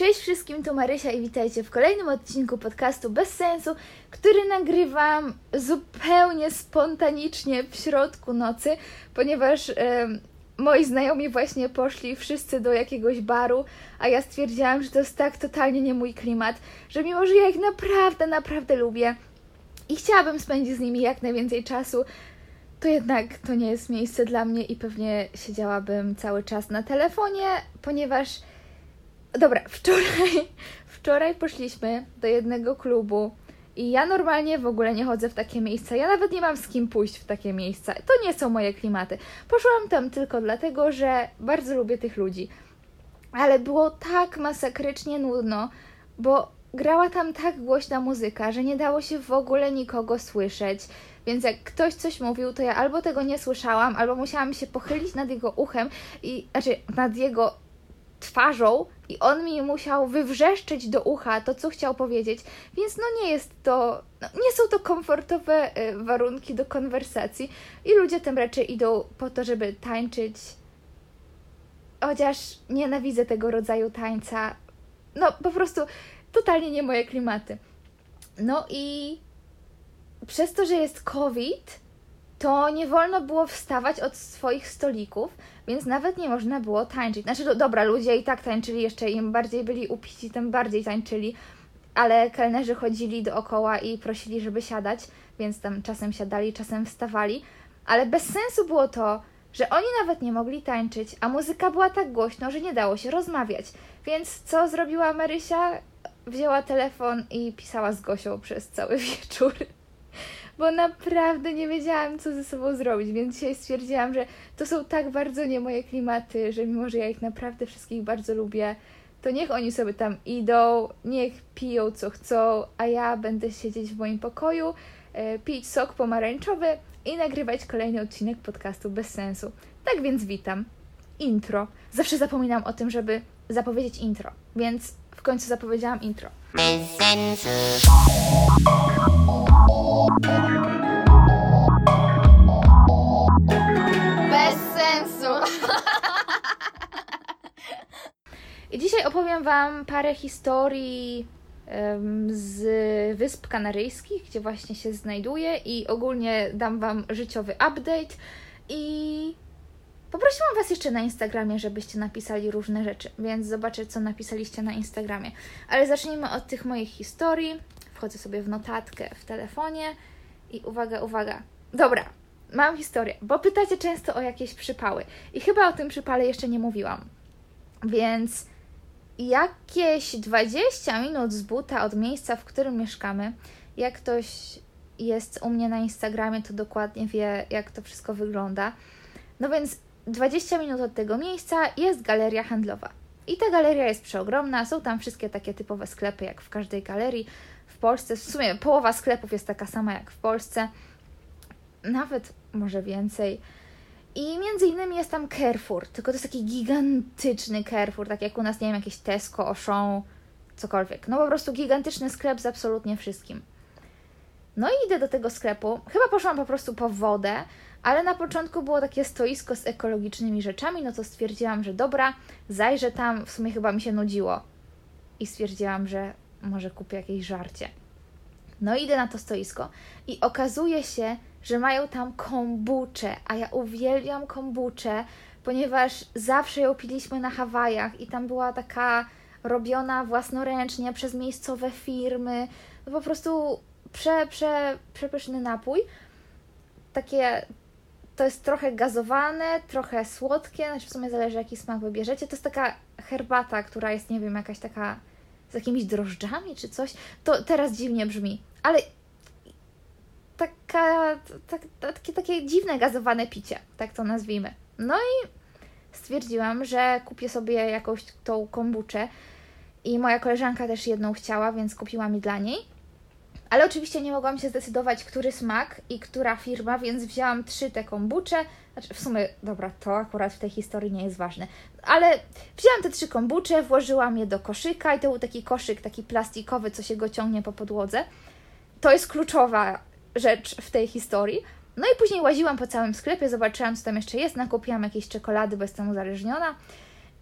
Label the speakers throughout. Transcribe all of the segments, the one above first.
Speaker 1: Cześć wszystkim, tu Marysia i witajcie w kolejnym odcinku podcastu Bez Sensu, który nagrywam zupełnie spontanicznie w środku nocy, ponieważ moi znajomi właśnie poszli wszyscy do jakiegoś baru, a ja stwierdziłam, że to jest tak totalnie nie mój klimat, że mimo, że ja ich naprawdę, naprawdę lubię i chciałabym spędzić z nimi jak najwięcej czasu, to jednak to nie jest miejsce dla mnie i pewnie siedziałabym cały czas na telefonie, ponieważ Dobra, wczoraj, wczoraj poszliśmy do jednego klubu i ja normalnie w ogóle nie chodzę w takie miejsca. Ja nawet nie mam z kim pójść w takie miejsca. To nie są moje klimaty. Poszłam tam tylko dlatego, że bardzo lubię tych ludzi. Ale było tak masakrycznie nudno, bo grała tam tak głośna muzyka, że nie dało się w ogóle nikogo słyszeć. Więc jak ktoś coś mówił, to ja albo tego nie słyszałam, albo musiałam się pochylić nad jego uchem i znaczy nad jego twarzą i on mi musiał wywrzeszczeć do ucha to, co chciał powiedzieć, więc no nie jest to, no nie są to komfortowe y, warunki do konwersacji. I ludzie tam raczej idą po to, żeby tańczyć, chociaż nienawidzę tego rodzaju tańca, no po prostu totalnie nie moje klimaty. No i przez to, że jest COVID, to nie wolno było wstawać od swoich stolików, więc nawet nie można było tańczyć. Znaczy, do, dobra, ludzie i tak tańczyli, jeszcze im bardziej byli upici, tym bardziej tańczyli, ale kelnerzy chodzili dookoła i prosili, żeby siadać, więc tam czasem siadali, czasem wstawali, ale bez sensu było to, że oni nawet nie mogli tańczyć, a muzyka była tak głośno, że nie dało się rozmawiać. Więc co zrobiła Marysia? Wzięła telefon i pisała z Gosią przez cały wieczór bo naprawdę nie wiedziałam, co ze sobą zrobić, więc dzisiaj stwierdziłam, że to są tak bardzo nie moje klimaty, że mimo, że ja ich naprawdę wszystkich bardzo lubię, to niech oni sobie tam idą, niech piją co chcą, a ja będę siedzieć w moim pokoju, e, pić sok pomarańczowy i nagrywać kolejny odcinek podcastu bez sensu. Tak więc witam. Intro. Zawsze zapominam o tym, żeby zapowiedzieć intro, więc w końcu zapowiedziałam intro. Bez sensu. Bez sensu. I dzisiaj opowiem Wam parę historii z Wysp Kanaryjskich, gdzie właśnie się znajduję i ogólnie dam Wam życiowy update i poprosiłam Was jeszcze na Instagramie, żebyście napisali różne rzeczy, więc zobaczę, co napisaliście na Instagramie. Ale zacznijmy od tych moich historii. Wchodzę sobie w notatkę w telefonie i uwaga, uwaga. Dobra, mam historię, bo pytacie często o jakieś przypały. I chyba o tym przypale jeszcze nie mówiłam. Więc jakieś 20 minut z buta od miejsca, w którym mieszkamy, jak ktoś jest u mnie na Instagramie, to dokładnie wie, jak to wszystko wygląda. No więc 20 minut od tego miejsca jest galeria handlowa. I ta galeria jest przeogromna, są tam wszystkie takie typowe sklepy, jak w każdej galerii Polsce. W sumie połowa sklepów jest taka sama jak w Polsce, nawet może więcej. I między innymi jest tam Carrefour, tylko to jest taki gigantyczny Carrefour, tak jak u nas, nie wiem, jakieś Tesco, Auchan, cokolwiek. No po prostu gigantyczny sklep z absolutnie wszystkim. No i idę do tego sklepu. Chyba poszłam po prostu po wodę, ale na początku było takie stoisko z ekologicznymi rzeczami, no to stwierdziłam, że dobra, zajrzę tam, w sumie chyba mi się nudziło. I stwierdziłam, że może kupię jakieś żarcie. No idę na to stoisko i okazuje się, że mają tam kombucze, a ja uwielbiam kombucze, ponieważ zawsze ją piliśmy na Hawajach i tam była taka robiona własnoręcznie przez miejscowe firmy. No po prostu prze, prze, przepyszny napój. Takie, to jest trochę gazowane, trochę słodkie, znaczy w sumie zależy jaki smak wybierzecie. To jest taka herbata, która jest, nie wiem, jakaś taka z jakimiś drożdżami czy coś. To teraz dziwnie brzmi, ale taka, tak, takie, takie dziwne gazowane picie, tak to nazwijmy. No i stwierdziłam, że kupię sobie jakąś tą kombuczę i moja koleżanka też jedną chciała, więc kupiła mi dla niej. Ale oczywiście nie mogłam się zdecydować, który smak i która firma, więc wzięłam trzy te kombucze. Znaczy, w sumie, dobra, to akurat w tej historii nie jest ważne. Ale wzięłam te trzy kombucze, włożyłam je do koszyka i to był taki koszyk, taki plastikowy, co się go ciągnie po podłodze. To jest kluczowa rzecz w tej historii. No i później łaziłam po całym sklepie, zobaczyłam, co tam jeszcze jest, nakupiłam jakieś czekolady, bo jestem uzależniona.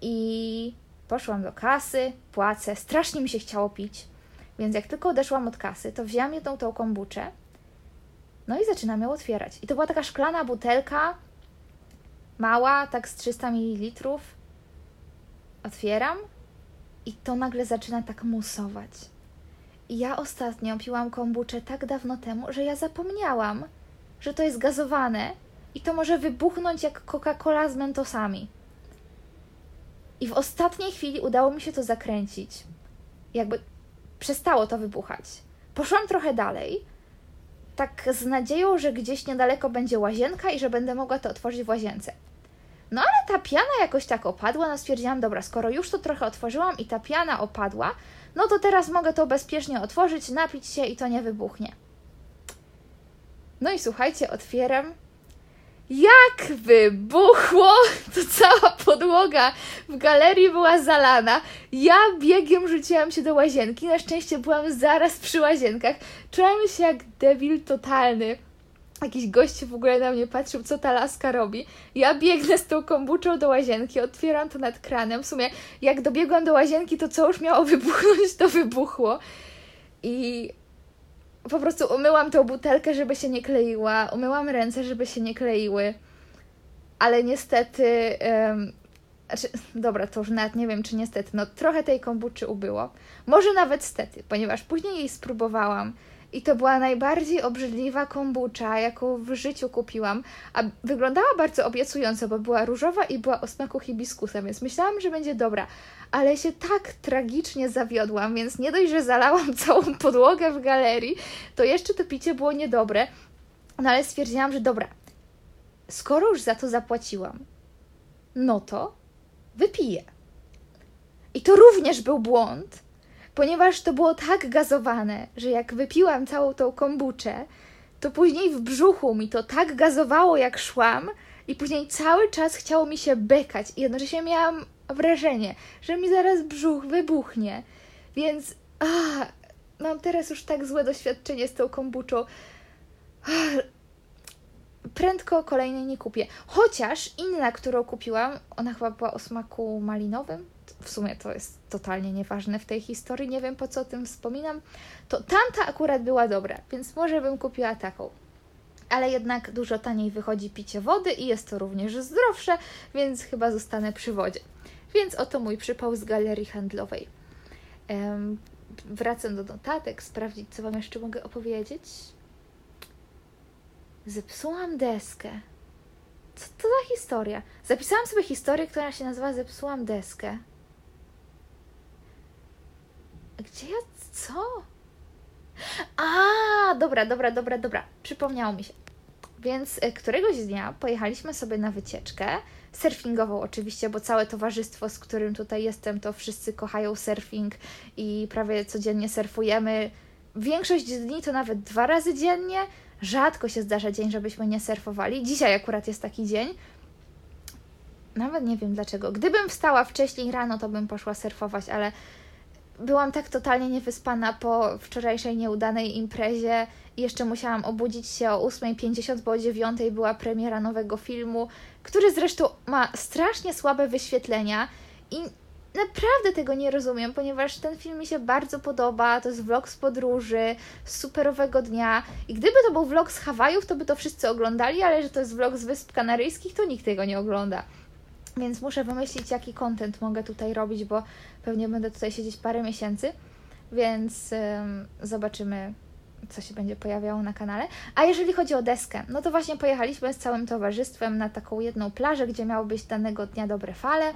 Speaker 1: I Poszłam do kasy, płacę, strasznie mi się chciało pić, więc jak tylko odeszłam od kasy, to wzięłam jedną tą kombuczę, no i zaczynam ją otwierać. I to była taka szklana butelka, mała, tak z 300 ml. Otwieram i to nagle zaczyna tak musować. I ja ostatnio piłam kombuczę tak dawno temu, że ja zapomniałam, że to jest gazowane i to może wybuchnąć jak Coca-Cola z mentosami. I w ostatniej chwili udało mi się to zakręcić. Jakby przestało to wybuchać. Poszłam trochę dalej, tak z nadzieją, że gdzieś niedaleko będzie łazienka i że będę mogła to otworzyć w łazience. No ale ta piana jakoś tak opadła, no stwierdziłam, dobra, skoro już to trochę otworzyłam i ta piana opadła, no to teraz mogę to bezpiecznie otworzyć, napić się i to nie wybuchnie. No i słuchajcie, otwieram. Jak wybuchło, to cała podłoga w galerii była zalana. Ja biegiem rzuciłam się do łazienki. Na szczęście byłam zaraz przy łazienkach. Czułam się jak debil totalny jakiś gość w ogóle na mnie patrzył, co ta laska robi. Ja biegnę z tą kombuczą do łazienki, otwieram to nad kranem. W sumie, jak dobiegłam do łazienki, to co już miało wybuchnąć, to wybuchło. I po prostu umyłam tą butelkę, żeby się nie kleiła, umyłam ręce, żeby się nie kleiły. Ale niestety, um, znaczy, dobra, to już nawet nie wiem, czy niestety, no trochę tej kombuczy ubyło. Może nawet stety, ponieważ później jej spróbowałam i to była najbardziej obrzydliwa kombucha, jaką w życiu kupiłam. A wyglądała bardzo obiecująco, bo była różowa i była o smaku hibiskusa, więc myślałam, że będzie dobra. Ale się tak tragicznie zawiodłam, więc nie dość, że zalałam całą podłogę w galerii, to jeszcze to picie było niedobre. No ale stwierdziłam, że dobra, skoro już za to zapłaciłam, no to wypiję. I to również był błąd, ponieważ to było tak gazowane, że jak wypiłam całą tą kombuczę, to później w brzuchu mi to tak gazowało, jak szłam, i później cały czas chciało mi się bekać, i jednocześnie miałam wrażenie, że mi zaraz brzuch wybuchnie. Więc ah, mam teraz już tak złe doświadczenie z tą kombuczą. Ah, prędko kolejnej nie kupię. Chociaż inna, którą kupiłam, ona chyba była o smaku malinowym, w sumie to jest totalnie nieważne w tej historii, nie wiem po co o tym wspominam, to tamta akurat była dobra, więc może bym kupiła taką. Ale jednak dużo taniej wychodzi picie wody i jest to również zdrowsze, więc chyba zostanę przy wodzie. Więc oto mój przypał z galerii handlowej. Um, wracam do notatek, sprawdzić, co Wam jeszcze mogę opowiedzieć. Zepsułam deskę. Co to za historia? Zapisałam sobie historię, która się nazywa Zepsułam deskę. Gdzie ja. Co? A, dobra, dobra, dobra, dobra. Przypomniało mi się. Więc e, któregoś dnia pojechaliśmy sobie na wycieczkę, surfingową oczywiście, bo całe towarzystwo, z którym tutaj jestem, to wszyscy kochają surfing i prawie codziennie surfujemy. Większość dni to nawet dwa razy dziennie. Rzadko się zdarza dzień, żebyśmy nie surfowali. Dzisiaj akurat jest taki dzień. Nawet nie wiem dlaczego. Gdybym wstała wcześniej rano, to bym poszła surfować, ale byłam tak totalnie niewyspana po wczorajszej nieudanej imprezie. Jeszcze musiałam obudzić się o 8.50, bo o 9.00 była premiera nowego filmu, który zresztą ma strasznie słabe wyświetlenia i naprawdę tego nie rozumiem, ponieważ ten film mi się bardzo podoba, to jest vlog z podróży, z superowego dnia. I gdyby to był vlog z Hawajów, to by to wszyscy oglądali, ale że to jest vlog z Wysp Kanaryjskich, to nikt tego nie ogląda. Więc muszę wymyślić, jaki content mogę tutaj robić, bo pewnie będę tutaj siedzieć parę miesięcy, więc ym, zobaczymy, co się będzie pojawiało na kanale. A jeżeli chodzi o deskę, no to właśnie pojechaliśmy z całym towarzystwem na taką jedną plażę, gdzie miały być danego dnia dobre fale.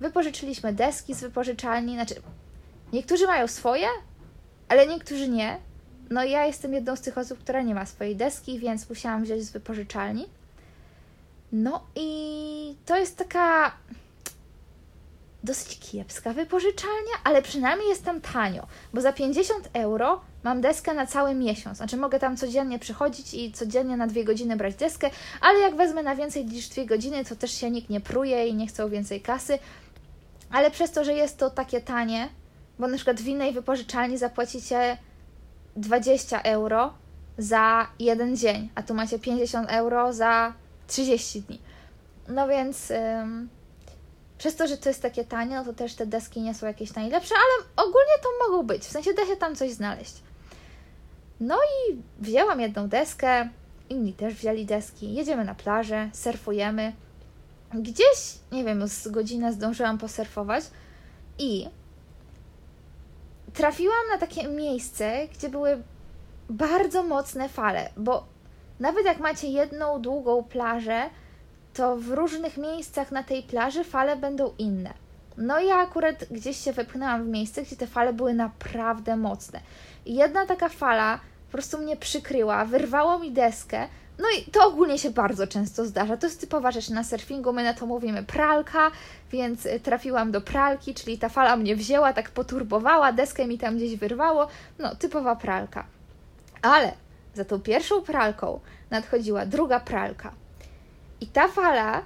Speaker 1: Wypożyczyliśmy deski z wypożyczalni, znaczy niektórzy mają swoje, ale niektórzy nie. No ja jestem jedną z tych osób, która nie ma swojej deski, więc musiałam wziąć z wypożyczalni. No i to jest taka dosyć kiepska wypożyczalnia, ale przynajmniej jest tam tanio, bo za 50 euro mam deskę na cały miesiąc. Znaczy mogę tam codziennie przychodzić i codziennie na dwie godziny brać deskę, ale jak wezmę na więcej niż dwie godziny, to też się nikt nie pruje i nie chce o więcej kasy. Ale przez to, że jest to takie tanie, bo na przykład w innej wypożyczalni zapłacicie 20 euro za jeden dzień, a tu macie 50 euro za 30 dni. No więc ym, Przez to, że to jest takie tanie, no to też te deski nie są jakieś najlepsze, ale ogólnie to mogą być. W sensie da się tam coś znaleźć. No i wzięłam jedną deskę, inni też wzięli deski. Jedziemy na plażę, surfujemy. Gdzieś, nie wiem, z godzinę zdążyłam posurfować i trafiłam na takie miejsce, gdzie były bardzo mocne fale, bo nawet jak macie jedną długą plażę, to w różnych miejscach na tej plaży fale będą inne. No ja akurat gdzieś się wepchnęłam w miejsce, gdzie te fale były naprawdę mocne. I jedna taka fala po prostu mnie przykryła, wyrwało mi deskę. No i to ogólnie się bardzo często zdarza. To jest typowa rzecz na surfingu, my na to mówimy pralka, więc trafiłam do pralki, czyli ta fala mnie wzięła, tak poturbowała, deskę mi tam gdzieś wyrwało. No, typowa pralka. Ale za tą pierwszą pralką nadchodziła druga pralka. I ta fala,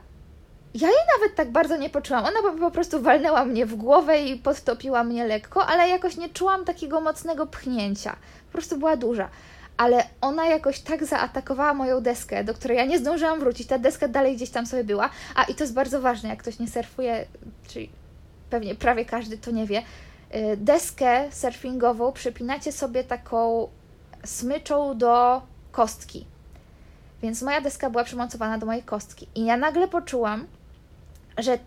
Speaker 1: ja jej nawet tak bardzo nie poczułam. Ona po prostu walnęła mnie w głowę i podtopiła mnie lekko, ale jakoś nie czułam takiego mocnego pchnięcia. Po prostu była duża. Ale ona jakoś tak zaatakowała moją deskę, do której ja nie zdążyłam wrócić. Ta deska dalej gdzieś tam sobie była. A i to jest bardzo ważne, jak ktoś nie surfuje, czyli pewnie prawie każdy to nie wie. Y, deskę surfingową przypinacie sobie taką smyczą do kostki. Więc moja deska była przymocowana do mojej kostki. I ja nagle poczułam, że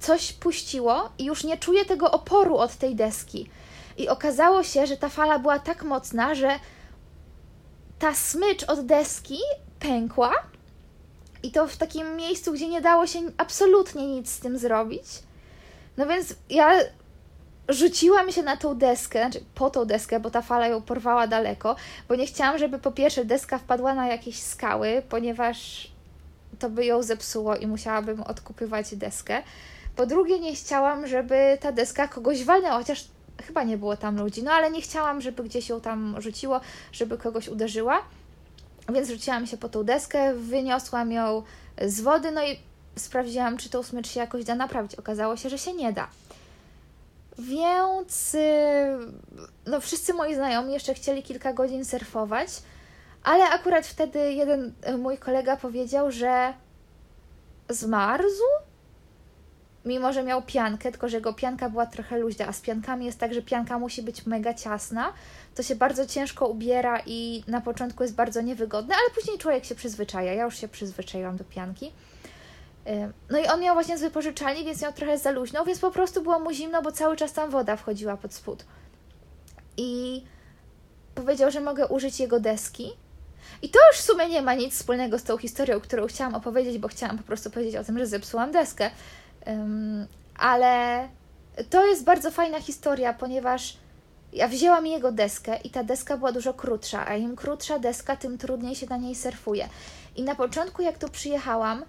Speaker 1: coś puściło i już nie czuję tego oporu od tej deski. I okazało się, że ta fala była tak mocna, że ta smycz od deski pękła i to w takim miejscu, gdzie nie dało się absolutnie nic z tym zrobić. No więc ja rzuciłam się na tą deskę, znaczy po tą deskę, bo ta fala ją porwała daleko, bo nie chciałam, żeby po pierwsze deska wpadła na jakieś skały, ponieważ to by ją zepsuło i musiałabym odkupywać deskę. Po drugie, nie chciałam, żeby ta deska kogoś walnęła, chociaż chyba nie było tam ludzi, no ale nie chciałam, żeby gdzieś ją tam rzuciło, żeby kogoś uderzyła. Więc rzuciłam się po tą deskę, wyniosłam ją z wody, no i sprawdziłam, czy tą smycz się jakoś da naprawić. Okazało się, że się nie da. Więc y, no, wszyscy moi znajomi jeszcze chcieli kilka godzin surfować, ale akurat wtedy jeden y, mój kolega powiedział, że zmarzł, mimo że miał piankę, tylko że jego pianka była trochę luźna, a z piankami jest tak, że pianka musi być mega ciasna, to się bardzo ciężko ubiera i na początku jest bardzo niewygodne, ale później człowiek się przyzwyczaja. Ja już się przyzwyczaiłam do pianki. No i on miał właśnie z wypożyczalni, więc miał trochę za luźno, więc po prostu było mu zimno, bo cały czas tam woda wchodziła pod spód. I powiedział, że mogę użyć jego deski. I to już w sumie nie ma nic wspólnego z tą historią, którą chciałam opowiedzieć, bo chciałam po prostu powiedzieć o tym, że zepsułam deskę. Um, ale to jest bardzo fajna historia, ponieważ ja wzięłam jego deskę i ta deska była dużo krótsza, a im krótsza deska, tym trudniej się na niej surfuje. I na początku, jak tu przyjechałam,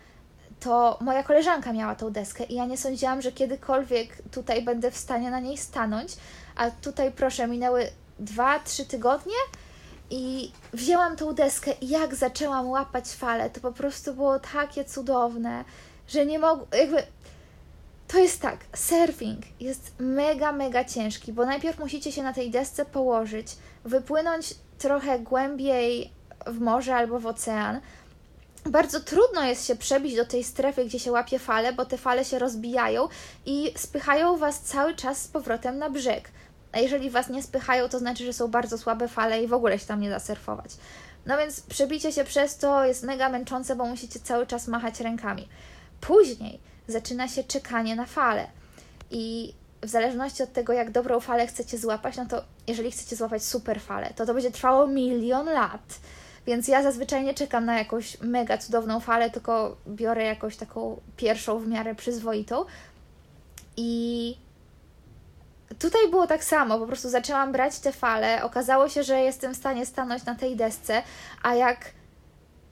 Speaker 1: to moja koleżanka miała tą deskę i ja nie sądziłam, że kiedykolwiek tutaj będę w stanie na niej stanąć, a tutaj proszę, minęły dwa, trzy tygodnie i wzięłam tą deskę i jak zaczęłam łapać fale, to po prostu było takie cudowne, że nie mogłam, jakby to jest tak, surfing jest mega, mega ciężki, bo najpierw musicie się na tej desce położyć, wypłynąć trochę głębiej w morze albo w ocean, bardzo trudno jest się przebić do tej strefy, gdzie się łapie fale, bo te fale się rozbijają i spychają Was cały czas z powrotem na brzeg. A jeżeli Was nie spychają, to znaczy, że są bardzo słabe fale i w ogóle się tam nie da surfować. No więc przebicie się przez to jest mega męczące, bo musicie cały czas machać rękami. Później zaczyna się czekanie na fale. I w zależności od tego, jak dobrą falę chcecie złapać, no to jeżeli chcecie złapać super falę, to to będzie trwało milion lat więc ja zazwyczaj nie czekam na jakąś mega cudowną falę, tylko biorę jakąś taką pierwszą w miarę przyzwoitą. I tutaj było tak samo, po prostu zaczęłam brać te fale. Okazało się, że jestem w stanie stanąć na tej desce, a jak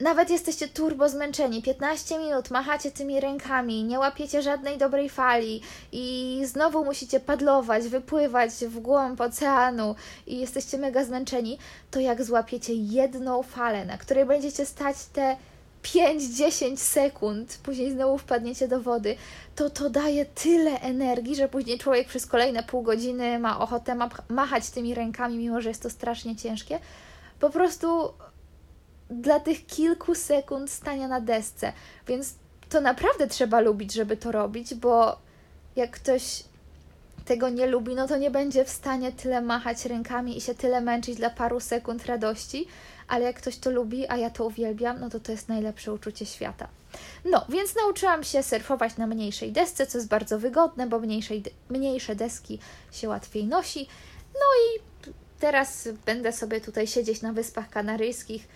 Speaker 1: nawet jesteście turbo zmęczeni, 15 minut machacie tymi rękami, nie łapiecie żadnej dobrej fali i znowu musicie padlować, wypływać w głąb oceanu i jesteście mega zmęczeni, to jak złapiecie jedną falę, na której będziecie stać te 5-10 sekund, później znowu wpadniecie do wody, to to daje tyle energii, że później człowiek przez kolejne pół godziny ma ochotę machać tymi rękami, mimo że jest to strasznie ciężkie. Po prostu dla tych kilku sekund stania na desce. Więc to naprawdę trzeba lubić, żeby to robić, bo jak ktoś tego nie lubi, no to nie będzie w stanie tyle machać rękami i się tyle męczyć dla paru sekund radości, ale jak ktoś to lubi, a ja to uwielbiam, no to to jest najlepsze uczucie świata. No, więc nauczyłam się surfować na mniejszej desce, co jest bardzo wygodne, bo mniejszej, mniejsze deski się łatwiej nosi. No i teraz będę sobie tutaj siedzieć na Wyspach Kanaryjskich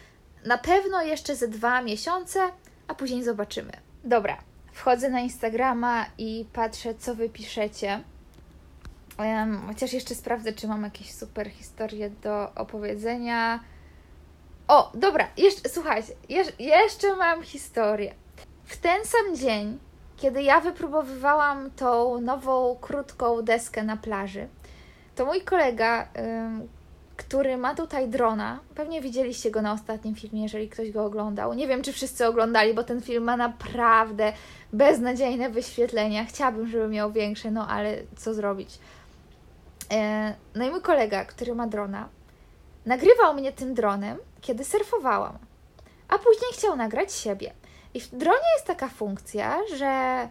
Speaker 1: na pewno jeszcze ze dwa miesiące, a później zobaczymy. Dobra, wchodzę na Instagrama i patrzę, co wy piszecie. Chociaż jeszcze sprawdzę, czy mam jakieś super historie do opowiedzenia. O, dobra, jeszcze, słuchajcie, jeszcze mam historię. W ten sam dzień, kiedy ja wypróbowywałam tą nową, krótką deskę na plaży, to mój kolega, który ma tutaj drona, pewnie widzieliście go na ostatnim filmie, jeżeli ktoś go oglądał. Nie wiem, czy wszyscy oglądali, bo ten film ma naprawdę beznadziejne wyświetlenia. Chciałabym, żeby miał większe, no ale co zrobić. E, no i mój kolega, który ma drona, nagrywał mnie tym dronem, kiedy surfowałam, a później chciał nagrać siebie. I w dronie jest taka funkcja, że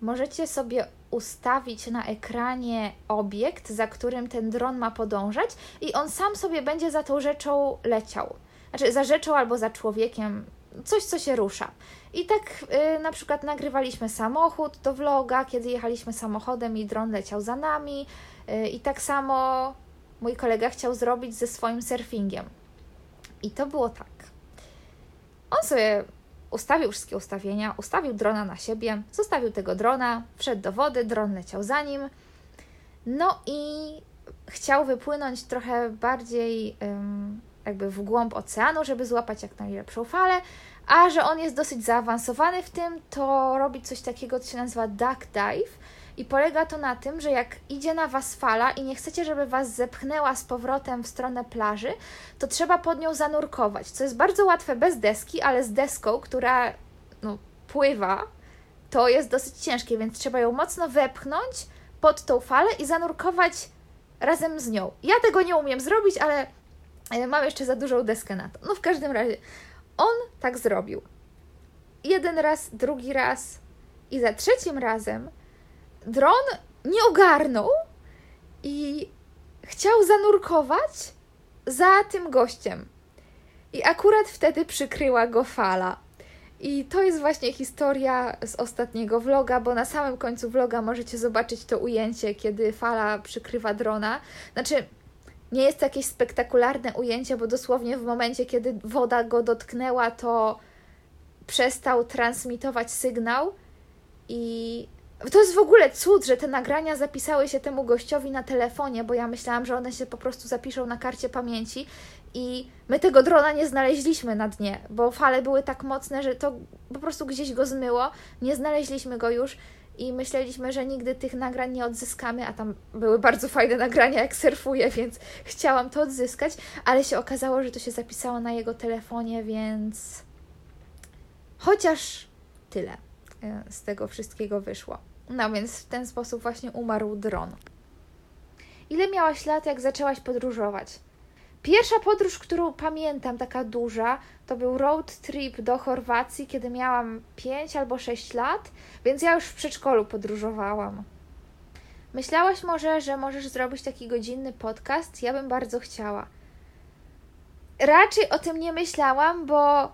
Speaker 1: możecie sobie ustawić na ekranie obiekt, za którym ten dron ma podążać, i on sam sobie będzie za tą rzeczą leciał. Znaczy, za rzeczą albo za człowiekiem, coś, co się rusza. I tak yy, na przykład nagrywaliśmy samochód do vloga, kiedy jechaliśmy samochodem i dron leciał za nami. Yy, I tak samo mój kolega chciał zrobić ze swoim surfingiem. I to było tak. On sobie ustawił wszystkie ustawienia, ustawił drona na siebie, zostawił tego drona, wszedł do wody, dron leciał za nim. No i chciał wypłynąć trochę bardziej jakby w głąb oceanu, żeby złapać jak najlepszą falę, a że on jest dosyć zaawansowany w tym, to robi coś takiego, co się nazywa duck dive i polega to na tym, że jak idzie na Was fala i nie chcecie, żeby Was zepchnęła z powrotem w stronę plaży, to trzeba pod nią zanurkować, co jest bardzo łatwe bez deski, ale z deską, która no, pływa, to jest dosyć ciężkie, więc trzeba ją mocno wepchnąć pod tą falę i zanurkować razem z nią. Ja tego nie umiem zrobić, ale mam jeszcze za dużą deskę na to. No w każdym razie, on tak zrobił. Jeden raz, drugi raz i za trzecim razem dron nie ogarnął i chciał zanurkować za tym gościem. I akurat wtedy przykryła go fala. I to jest właśnie historia z ostatniego vloga, bo na samym końcu vloga możecie zobaczyć to ujęcie, kiedy fala przykrywa drona. Znaczy, nie jest to jakieś spektakularne ujęcie, bo dosłownie w momencie, kiedy woda go dotknęła, to przestał transmitować sygnał i to jest w ogóle cud, że te nagrania zapisały się temu gościowi na telefonie, bo ja myślałam, że one się po prostu zapiszą na karcie pamięci i my tego drona nie znaleźliśmy na dnie, bo fale były tak mocne, że to po prostu gdzieś go zmyło. Nie znaleźliśmy go już i myśleliśmy, że nigdy tych nagrań nie odzyskamy, a tam były bardzo fajne nagrania, jak surfuję, więc chciałam to odzyskać, ale się okazało, że to się zapisało na jego telefonie, więc chociaż tyle e, z tego wszystkiego wyszło. No więc w ten sposób właśnie umarł dron. Ile miałaś lat, jak zaczęłaś podróżować? Pierwsza podróż, którą pamiętam, taka duża, to był road trip do Chorwacji, kiedy miałam 5 albo 6 lat, więc ja już w przedszkolu podróżowałam. Myślałaś może, że możesz zrobić taki godzinny podcast? Ja bym bardzo chciała. Raczej o tym nie myślałam, bo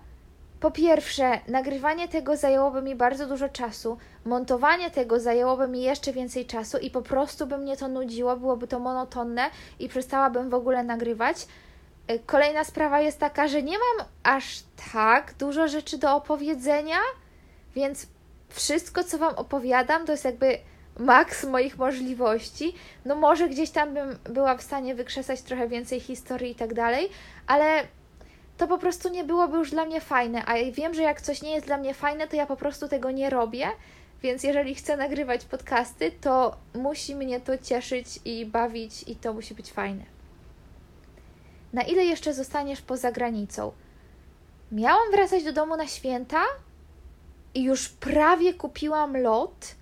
Speaker 1: po pierwsze, nagrywanie tego zajęłoby mi bardzo dużo czasu, montowanie tego zajęłoby mi jeszcze więcej czasu i po prostu by mnie to nudziło, byłoby to monotonne i przestałabym w ogóle nagrywać. Y, kolejna sprawa jest taka, że nie mam aż tak dużo rzeczy do opowiedzenia, więc wszystko, co Wam opowiadam, to jest jakby maks moich możliwości. No może gdzieś tam bym była w stanie wykrzesać trochę więcej historii i tak dalej, ale to po prostu nie byłoby już dla mnie fajne. A wiem, że jak coś nie jest dla mnie fajne, to ja po prostu tego nie robię. Więc jeżeli chcę nagrywać podcasty, to musi mnie to cieszyć i bawić, i to musi być fajne. Na ile jeszcze zostaniesz poza granicą? Miałam wracać do domu na święta i już prawie kupiłam lot,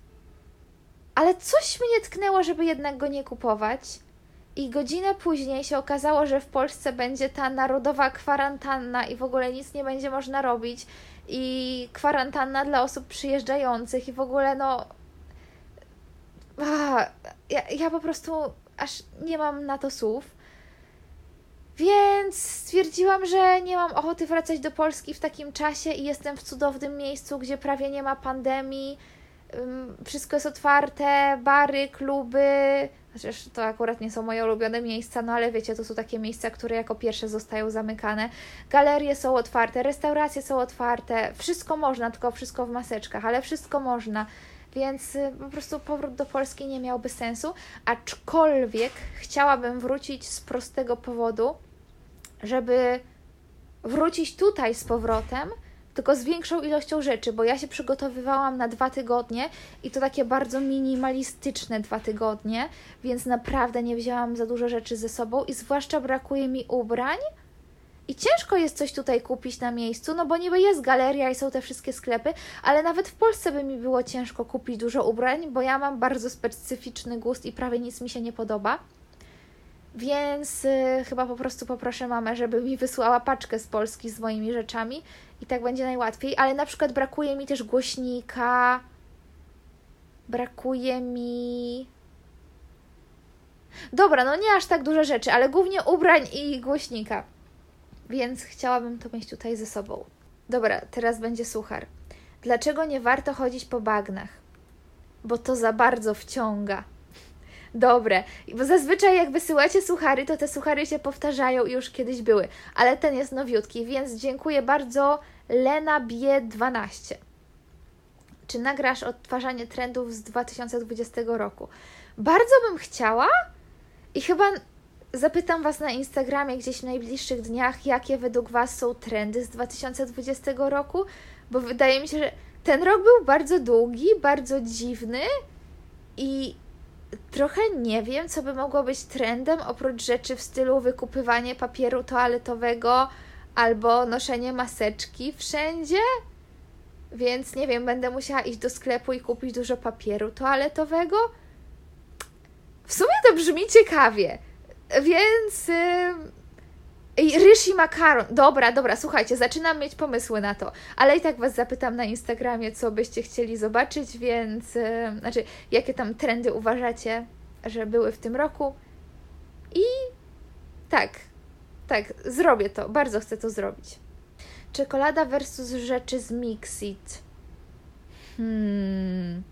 Speaker 1: ale coś mnie tknęło, żeby jednak go nie kupować. I godzinę później się okazało, że w Polsce będzie ta narodowa kwarantanna i w ogóle nic nie będzie można robić. I kwarantanna dla osób przyjeżdżających, i w ogóle no. Ja, ja po prostu aż nie mam na to słów. Więc stwierdziłam, że nie mam ochoty wracać do Polski w takim czasie i jestem w cudownym miejscu, gdzie prawie nie ma pandemii. Wszystko jest otwarte, bary, kluby. Chociaż to akurat nie są moje ulubione miejsca, no ale wiecie, to są takie miejsca, które jako pierwsze zostają zamykane. Galerie są otwarte, restauracje są otwarte, wszystko można, tylko wszystko w maseczkach, ale wszystko można więc y, po prostu powrót do Polski nie miałby sensu, aczkolwiek chciałabym wrócić z prostego powodu, żeby wrócić tutaj z powrotem, tylko z większą ilością rzeczy, bo ja się przygotowywałam na dwa tygodnie i to takie bardzo minimalistyczne dwa tygodnie, więc naprawdę nie wzięłam za dużo rzeczy ze sobą i zwłaszcza brakuje mi ubrań i ciężko jest coś tutaj kupić na miejscu, no bo niby jest galeria i są te wszystkie sklepy, ale nawet w Polsce by mi było ciężko kupić dużo ubrań, bo ja mam bardzo specyficzny gust i prawie nic mi się nie podoba. Więc y, chyba po prostu poproszę mamę, żeby mi wysłała paczkę z Polski z moimi rzeczami i tak będzie najłatwiej. Ale na przykład brakuje mi też głośnika. Brakuje mi. Dobra, no nie aż tak dużo rzeczy, ale głównie ubrań i głośnika więc chciałabym to mieć tutaj ze sobą. Dobra, teraz będzie suchar. Dlaczego nie warto chodzić po bagnach? Bo to za bardzo wciąga. Dobre, bo zazwyczaj jak wysyłacie suchary, to te suchary się powtarzają i już kiedyś były, ale ten jest nowiutki, więc dziękuję bardzo Lena B12. Czy nagrasz odtwarzanie trendów z 2020 roku? Bardzo bym chciała i chyba Zapytam Was na Instagramie gdzieś w najbliższych dniach, jakie według Was są trendy z 2020 roku, bo wydaje mi się, że ten rok był bardzo długi, bardzo dziwny i trochę nie wiem, co by mogło być trendem oprócz rzeczy w stylu wykupywanie papieru toaletowego albo noszenie maseczki wszędzie. Więc nie wiem, będę musiała iść do sklepu i kupić dużo papieru toaletowego. W sumie to brzmi ciekawie. Więc. Yy, ryż i makaron. Dobra, dobra, słuchajcie, zaczynam mieć pomysły na to, ale i tak Was zapytam na Instagramie, co byście chcieli zobaczyć, więc. Yy, znaczy, jakie tam trendy uważacie, że były w tym roku. I tak, tak, zrobię to. Bardzo chcę to zrobić. Czekolada versus rzeczy z Mixit. Hmm.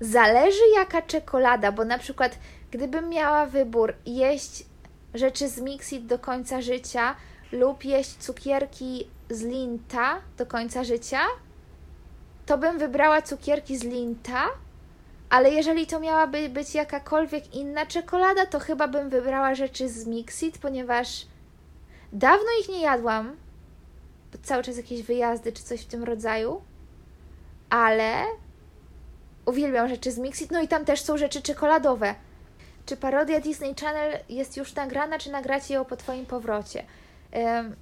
Speaker 1: Zależy jaka czekolada, bo na przykład Gdybym miała wybór jeść rzeczy z Mixit do końca życia lub jeść cukierki z Linta do końca życia, to bym wybrała cukierki z Linta, ale jeżeli to miałaby być jakakolwiek inna czekolada, to chyba bym wybrała rzeczy z Mixit, ponieważ dawno ich nie jadłam, cały czas jakieś wyjazdy czy coś w tym rodzaju, ale uwielbiam rzeczy z Mixit, no i tam też są rzeczy czekoladowe. Czy parodia Disney Channel jest już nagrana, czy nagracie ją po Twoim powrocie? Um,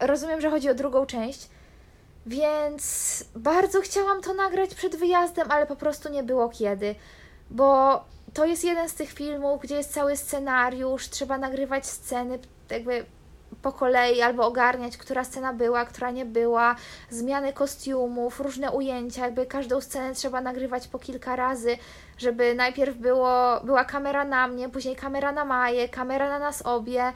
Speaker 1: rozumiem, że chodzi o drugą część, więc bardzo chciałam to nagrać przed wyjazdem, ale po prostu nie było kiedy, bo to jest jeden z tych filmów, gdzie jest cały scenariusz, trzeba nagrywać sceny, jakby po kolei albo ogarniać, która scena była, która nie była, zmiany kostiumów, różne ujęcia, jakby każdą scenę trzeba nagrywać po kilka razy, żeby najpierw było, była kamera na mnie, później kamera na Maję, kamera na nas obie,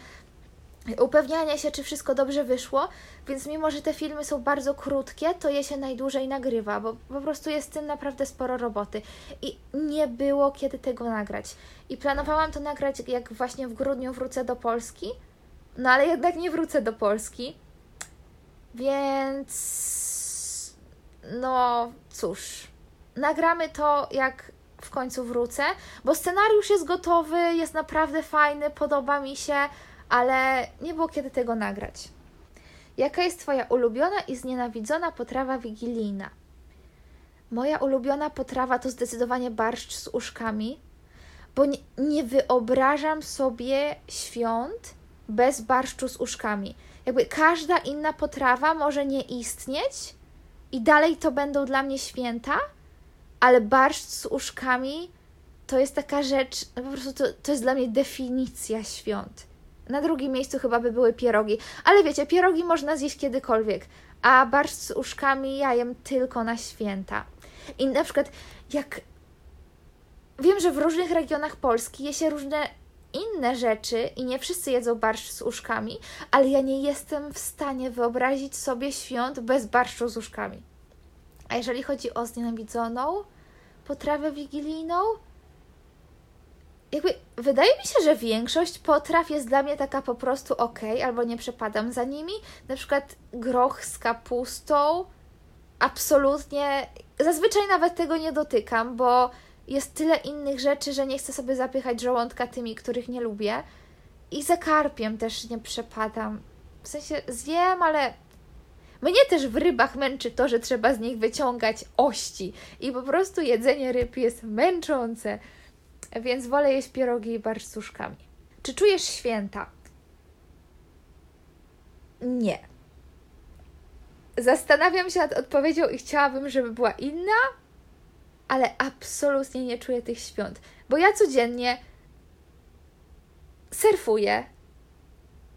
Speaker 1: upewnianie się, czy wszystko dobrze wyszło, więc mimo, że te filmy są bardzo krótkie, to je się najdłużej nagrywa, bo po prostu jest w tym naprawdę sporo roboty i nie było kiedy tego nagrać. I planowałam to nagrać, jak właśnie w grudniu wrócę do Polski, no ale jednak nie wrócę do Polski. Więc no cóż, nagramy to jak w końcu wrócę, bo scenariusz jest gotowy, jest naprawdę fajny, podoba mi się, ale nie było kiedy tego nagrać. Jaka jest Twoja ulubiona i znienawidzona potrawa wigilijna? Moja ulubiona potrawa to zdecydowanie barszcz z uszkami, bo nie, nie wyobrażam sobie świąt, bez barszczu z uszkami. Jakby każda inna potrawa może nie istnieć i dalej to będą dla mnie święta, ale barszcz z uszkami to jest taka rzecz, no po prostu to, to jest dla mnie definicja świąt. Na drugim miejscu chyba by były pierogi. Ale wiecie, pierogi można zjeść kiedykolwiek, a barszcz z uszkami ja jem tylko na święta. I na przykład jak wiem, że w różnych regionach Polski je się różne inne rzeczy i nie wszyscy jedzą barszcz z uszkami, ale ja nie jestem w stanie wyobrazić sobie świąt bez barszczu z uszkami. A jeżeli chodzi o znienawidzoną potrawę wigilijną, jakby wydaje mi się, że większość potraw jest dla mnie taka po prostu ok, albo nie przepadam za nimi. Na przykład groch z kapustą, absolutnie, zazwyczaj nawet tego nie dotykam, bo jest tyle innych rzeczy, że nie chcę sobie zapychać żołądka tymi, których nie lubię. I za karpiem też nie przepadam. W sensie zjem, ale mnie też w rybach męczy to, że trzeba z nich wyciągać ości. I po prostu jedzenie ryb jest męczące. Więc wolę jeść pierogi i barszczuszkami. Czy czujesz święta? Nie. Zastanawiam się nad odpowiedzią i chciałabym, żeby była inna, ale absolutnie nie czuję tych świąt, bo ja codziennie surfuję,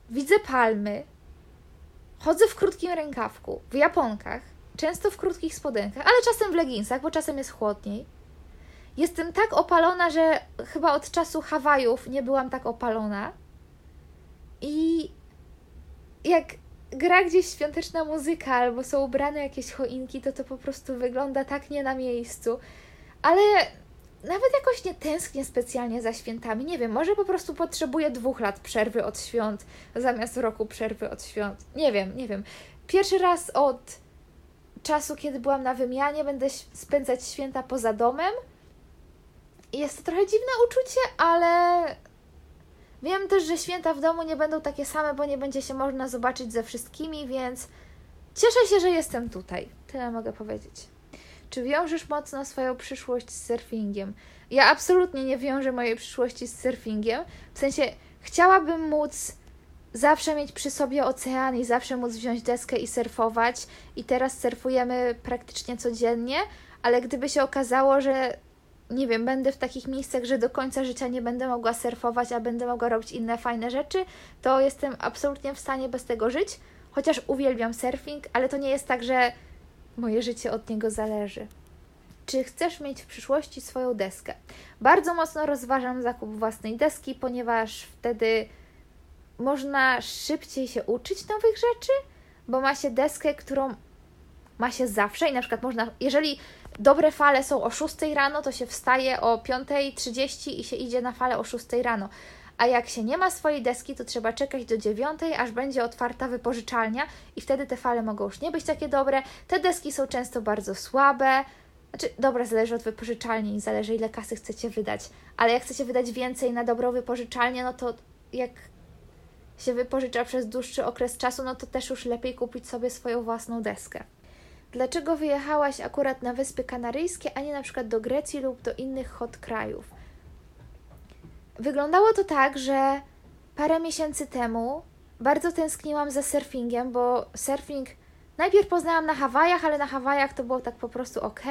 Speaker 1: widzę palmy, chodzę w krótkim rękawku, w japonkach, często w krótkich spodenkach, ale czasem w leginsach, bo czasem jest chłodniej. Jestem tak opalona, że chyba od czasu Hawajów nie byłam tak opalona. I jak gra gdzieś świąteczna muzyka albo są ubrane jakieś choinki, to to po prostu wygląda tak nie na miejscu. Ale nawet jakoś nie tęsknię specjalnie za świętami. Nie wiem, może po prostu potrzebuję dwóch lat przerwy od świąt zamiast roku przerwy od świąt. Nie wiem, nie wiem. Pierwszy raz od czasu, kiedy byłam na wymianie, będę spędzać święta poza domem. Jest to trochę dziwne uczucie, ale Wiem też, że święta w domu nie będą takie same, bo nie będzie się można zobaczyć ze wszystkimi, więc cieszę się, że jestem tutaj. Tyle mogę powiedzieć. Czy wiążesz mocno swoją przyszłość z surfingiem? Ja absolutnie nie wiążę mojej przyszłości z surfingiem. W sensie chciałabym móc zawsze mieć przy sobie ocean i zawsze móc wziąć deskę i surfować. I teraz surfujemy praktycznie codziennie, ale gdyby się okazało, że nie wiem, będę w takich miejscach, że do końca życia nie będę mogła surfować, a będę mogła robić inne fajne rzeczy, to jestem absolutnie w stanie bez tego żyć. Chociaż uwielbiam surfing, ale to nie jest tak, że moje życie od niego zależy. Czy chcesz mieć w przyszłości swoją deskę? Bardzo mocno rozważam zakup własnej deski, ponieważ wtedy można szybciej się uczyć nowych rzeczy, bo ma się deskę, którą ma się zawsze i na przykład można, jeżeli dobre fale są o 6 rano, to się wstaje o 5.30 i się idzie na fale o 6 rano. A jak się nie ma swojej deski, to trzeba czekać do 9, aż będzie otwarta wypożyczalnia i wtedy te fale mogą już nie być takie dobre. Te deski są często bardzo słabe. Znaczy, dobra, zależy od wypożyczalni i zależy ile kasy chcecie wydać. Ale jak chcecie wydać więcej na dobrą wypożyczalnię, no to jak się wypożycza przez dłuższy okres czasu, no to też już lepiej kupić sobie swoją własną deskę. Dlaczego wyjechałaś akurat na Wyspy Kanaryjskie, a nie na przykład do Grecji lub do innych hot krajów? Wyglądało to tak, że parę miesięcy temu bardzo tęskniłam za surfingiem, bo surfing najpierw poznałam na Hawajach, ale na Hawajach to było tak po prostu ok,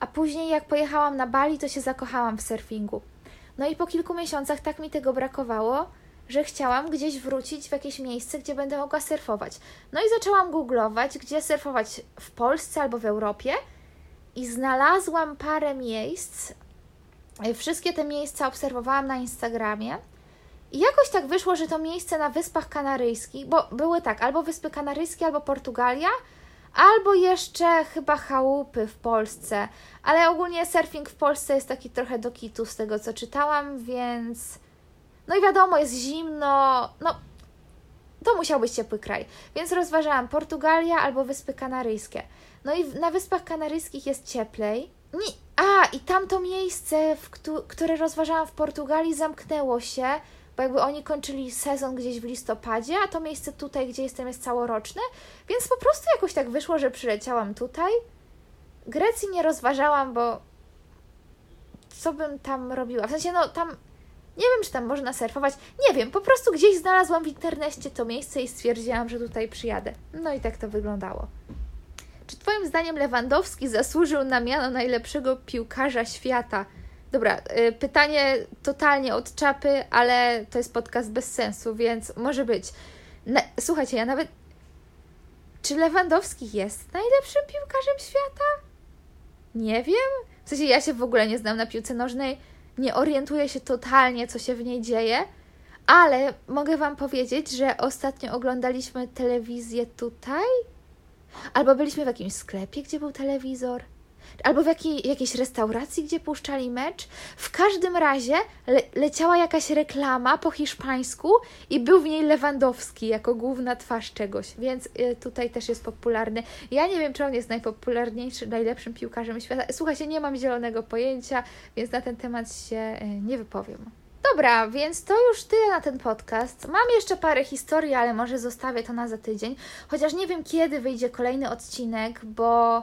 Speaker 1: a później jak pojechałam na Bali, to się zakochałam w surfingu. No i po kilku miesiącach tak mi tego brakowało, że chciałam gdzieś wrócić w jakieś miejsce, gdzie będę mogła surfować. No i zaczęłam googlować, gdzie surfować w Polsce albo w Europie i znalazłam parę miejsc. Wszystkie te miejsca obserwowałam na Instagramie. I jakoś tak wyszło, że to miejsce na Wyspach Kanaryjskich, bo były tak, albo Wyspy Kanaryjskie, albo Portugalia, albo jeszcze chyba chałupy w Polsce. Ale ogólnie surfing w Polsce jest taki trochę do kitu z tego, co czytałam, więc no i wiadomo, jest zimno, no to musiał być ciepły kraj. Więc rozważałam Portugalia albo Wyspy Kanaryjskie. No i na Wyspach Kanaryjskich jest cieplej. Nie, a, i tamto miejsce, w, które rozważałam w Portugalii, zamknęło się, bo jakby oni kończyli sezon gdzieś w listopadzie, a to miejsce tutaj, gdzie jestem, jest całoroczne, więc po prostu jakoś tak wyszło, że przyleciałam tutaj. Grecji nie rozważałam, bo co bym tam robiła? W sensie, no tam nie wiem, czy tam można surfować. Nie wiem, po prostu gdzieś znalazłam w internecie to miejsce i stwierdziłam, że tutaj przyjadę. No i tak to wyglądało. Czy Twoim zdaniem Lewandowski zasłużył na miano najlepszego piłkarza świata? Dobra, y, pytanie totalnie od czapy, ale to jest podcast bez sensu, więc może być. Na, słuchajcie, ja nawet. Czy Lewandowski jest najlepszym piłkarzem świata? Nie wiem. W sensie ja się w ogóle nie znam na piłce nożnej, nie orientuję się totalnie, co się w niej dzieje, ale mogę Wam powiedzieć, że ostatnio oglądaliśmy telewizję tutaj, albo byliśmy w jakimś sklepie, gdzie był telewizor albo w jakiej, jakiejś restauracji, gdzie puszczali mecz. W każdym razie le, leciała jakaś reklama po hiszpańsku i był w niej Lewandowski jako główna twarz czegoś, więc y, tutaj też jest popularny. Ja nie wiem, czy on jest najpopularniejszy, najlepszym piłkarzem świata. Słuchajcie, nie mam zielonego pojęcia, więc na ten temat się y, nie wypowiem. Dobra, więc to już tyle na ten podcast. Mam jeszcze parę historii, ale może zostawię to na za tydzień. Chociaż nie wiem, kiedy wyjdzie kolejny odcinek, bo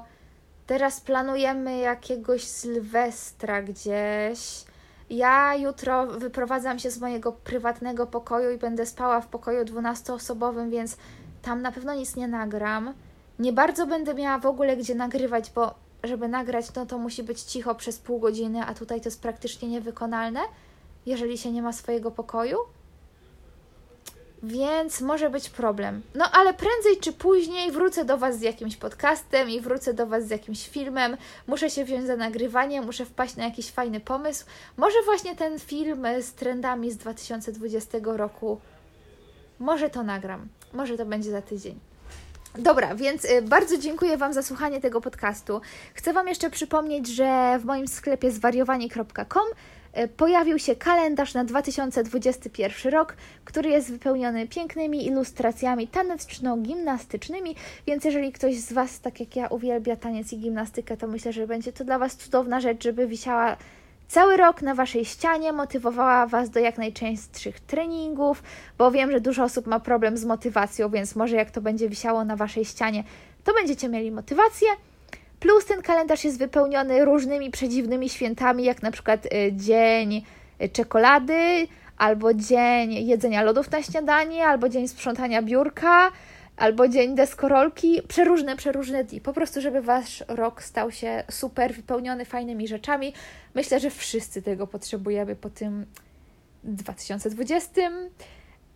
Speaker 1: Teraz planujemy jakiegoś Sylwestra gdzieś. Ja jutro wyprowadzam się z mojego prywatnego pokoju i będę spała w pokoju 12-osobowym, więc tam na pewno nic nie nagram. Nie bardzo będę miała w ogóle gdzie nagrywać, bo żeby nagrać, no to musi być cicho przez pół godziny, a tutaj to jest praktycznie niewykonalne, jeżeli się nie ma swojego pokoju więc może być problem. No ale prędzej czy później wrócę do Was z jakimś podcastem i wrócę do Was z jakimś filmem. Muszę się wziąć za nagrywanie, muszę wpaść na jakiś fajny pomysł. Może właśnie ten film z trendami z 2020 roku. Może to nagram. Może to będzie za tydzień. Dobra, więc y, bardzo dziękuję Wam za słuchanie tego podcastu. Chcę Wam jeszcze przypomnieć, że w moim sklepie zwariowanie.com pojawił się kalendarz na 2021 rok, który jest wypełniony pięknymi ilustracjami taneczno-gimnastycznymi, więc jeżeli ktoś z Was, tak jak ja, uwielbia taniec i gimnastykę, to myślę, że będzie to dla Was cudowna rzecz, żeby wisiała cały rok na Waszej ścianie, motywowała Was do jak najczęstszych treningów, bo wiem, że dużo osób ma problem z motywacją, więc może jak to będzie wisiało na Waszej ścianie, to będziecie mieli motywację. Plus ten kalendarz jest wypełniony różnymi przedziwnymi świętami, jak na przykład y, dzień czekolady, albo dzień jedzenia lodów na śniadanie, albo dzień sprzątania biurka, albo dzień deskorolki. Przeróżne, przeróżne dni. Po prostu, żeby Wasz rok stał się super wypełniony fajnymi rzeczami. Myślę, że wszyscy tego potrzebujemy po tym 2020.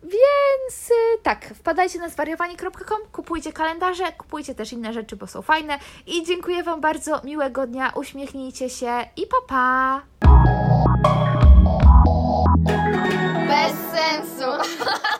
Speaker 1: Więc y, tak, wpadajcie na zwariowani.com, kupujcie kalendarze, kupujcie też inne rzeczy, bo są fajne. I dziękuję Wam bardzo, miłego dnia, uśmiechnijcie się i pa pa!
Speaker 2: Bez sensu!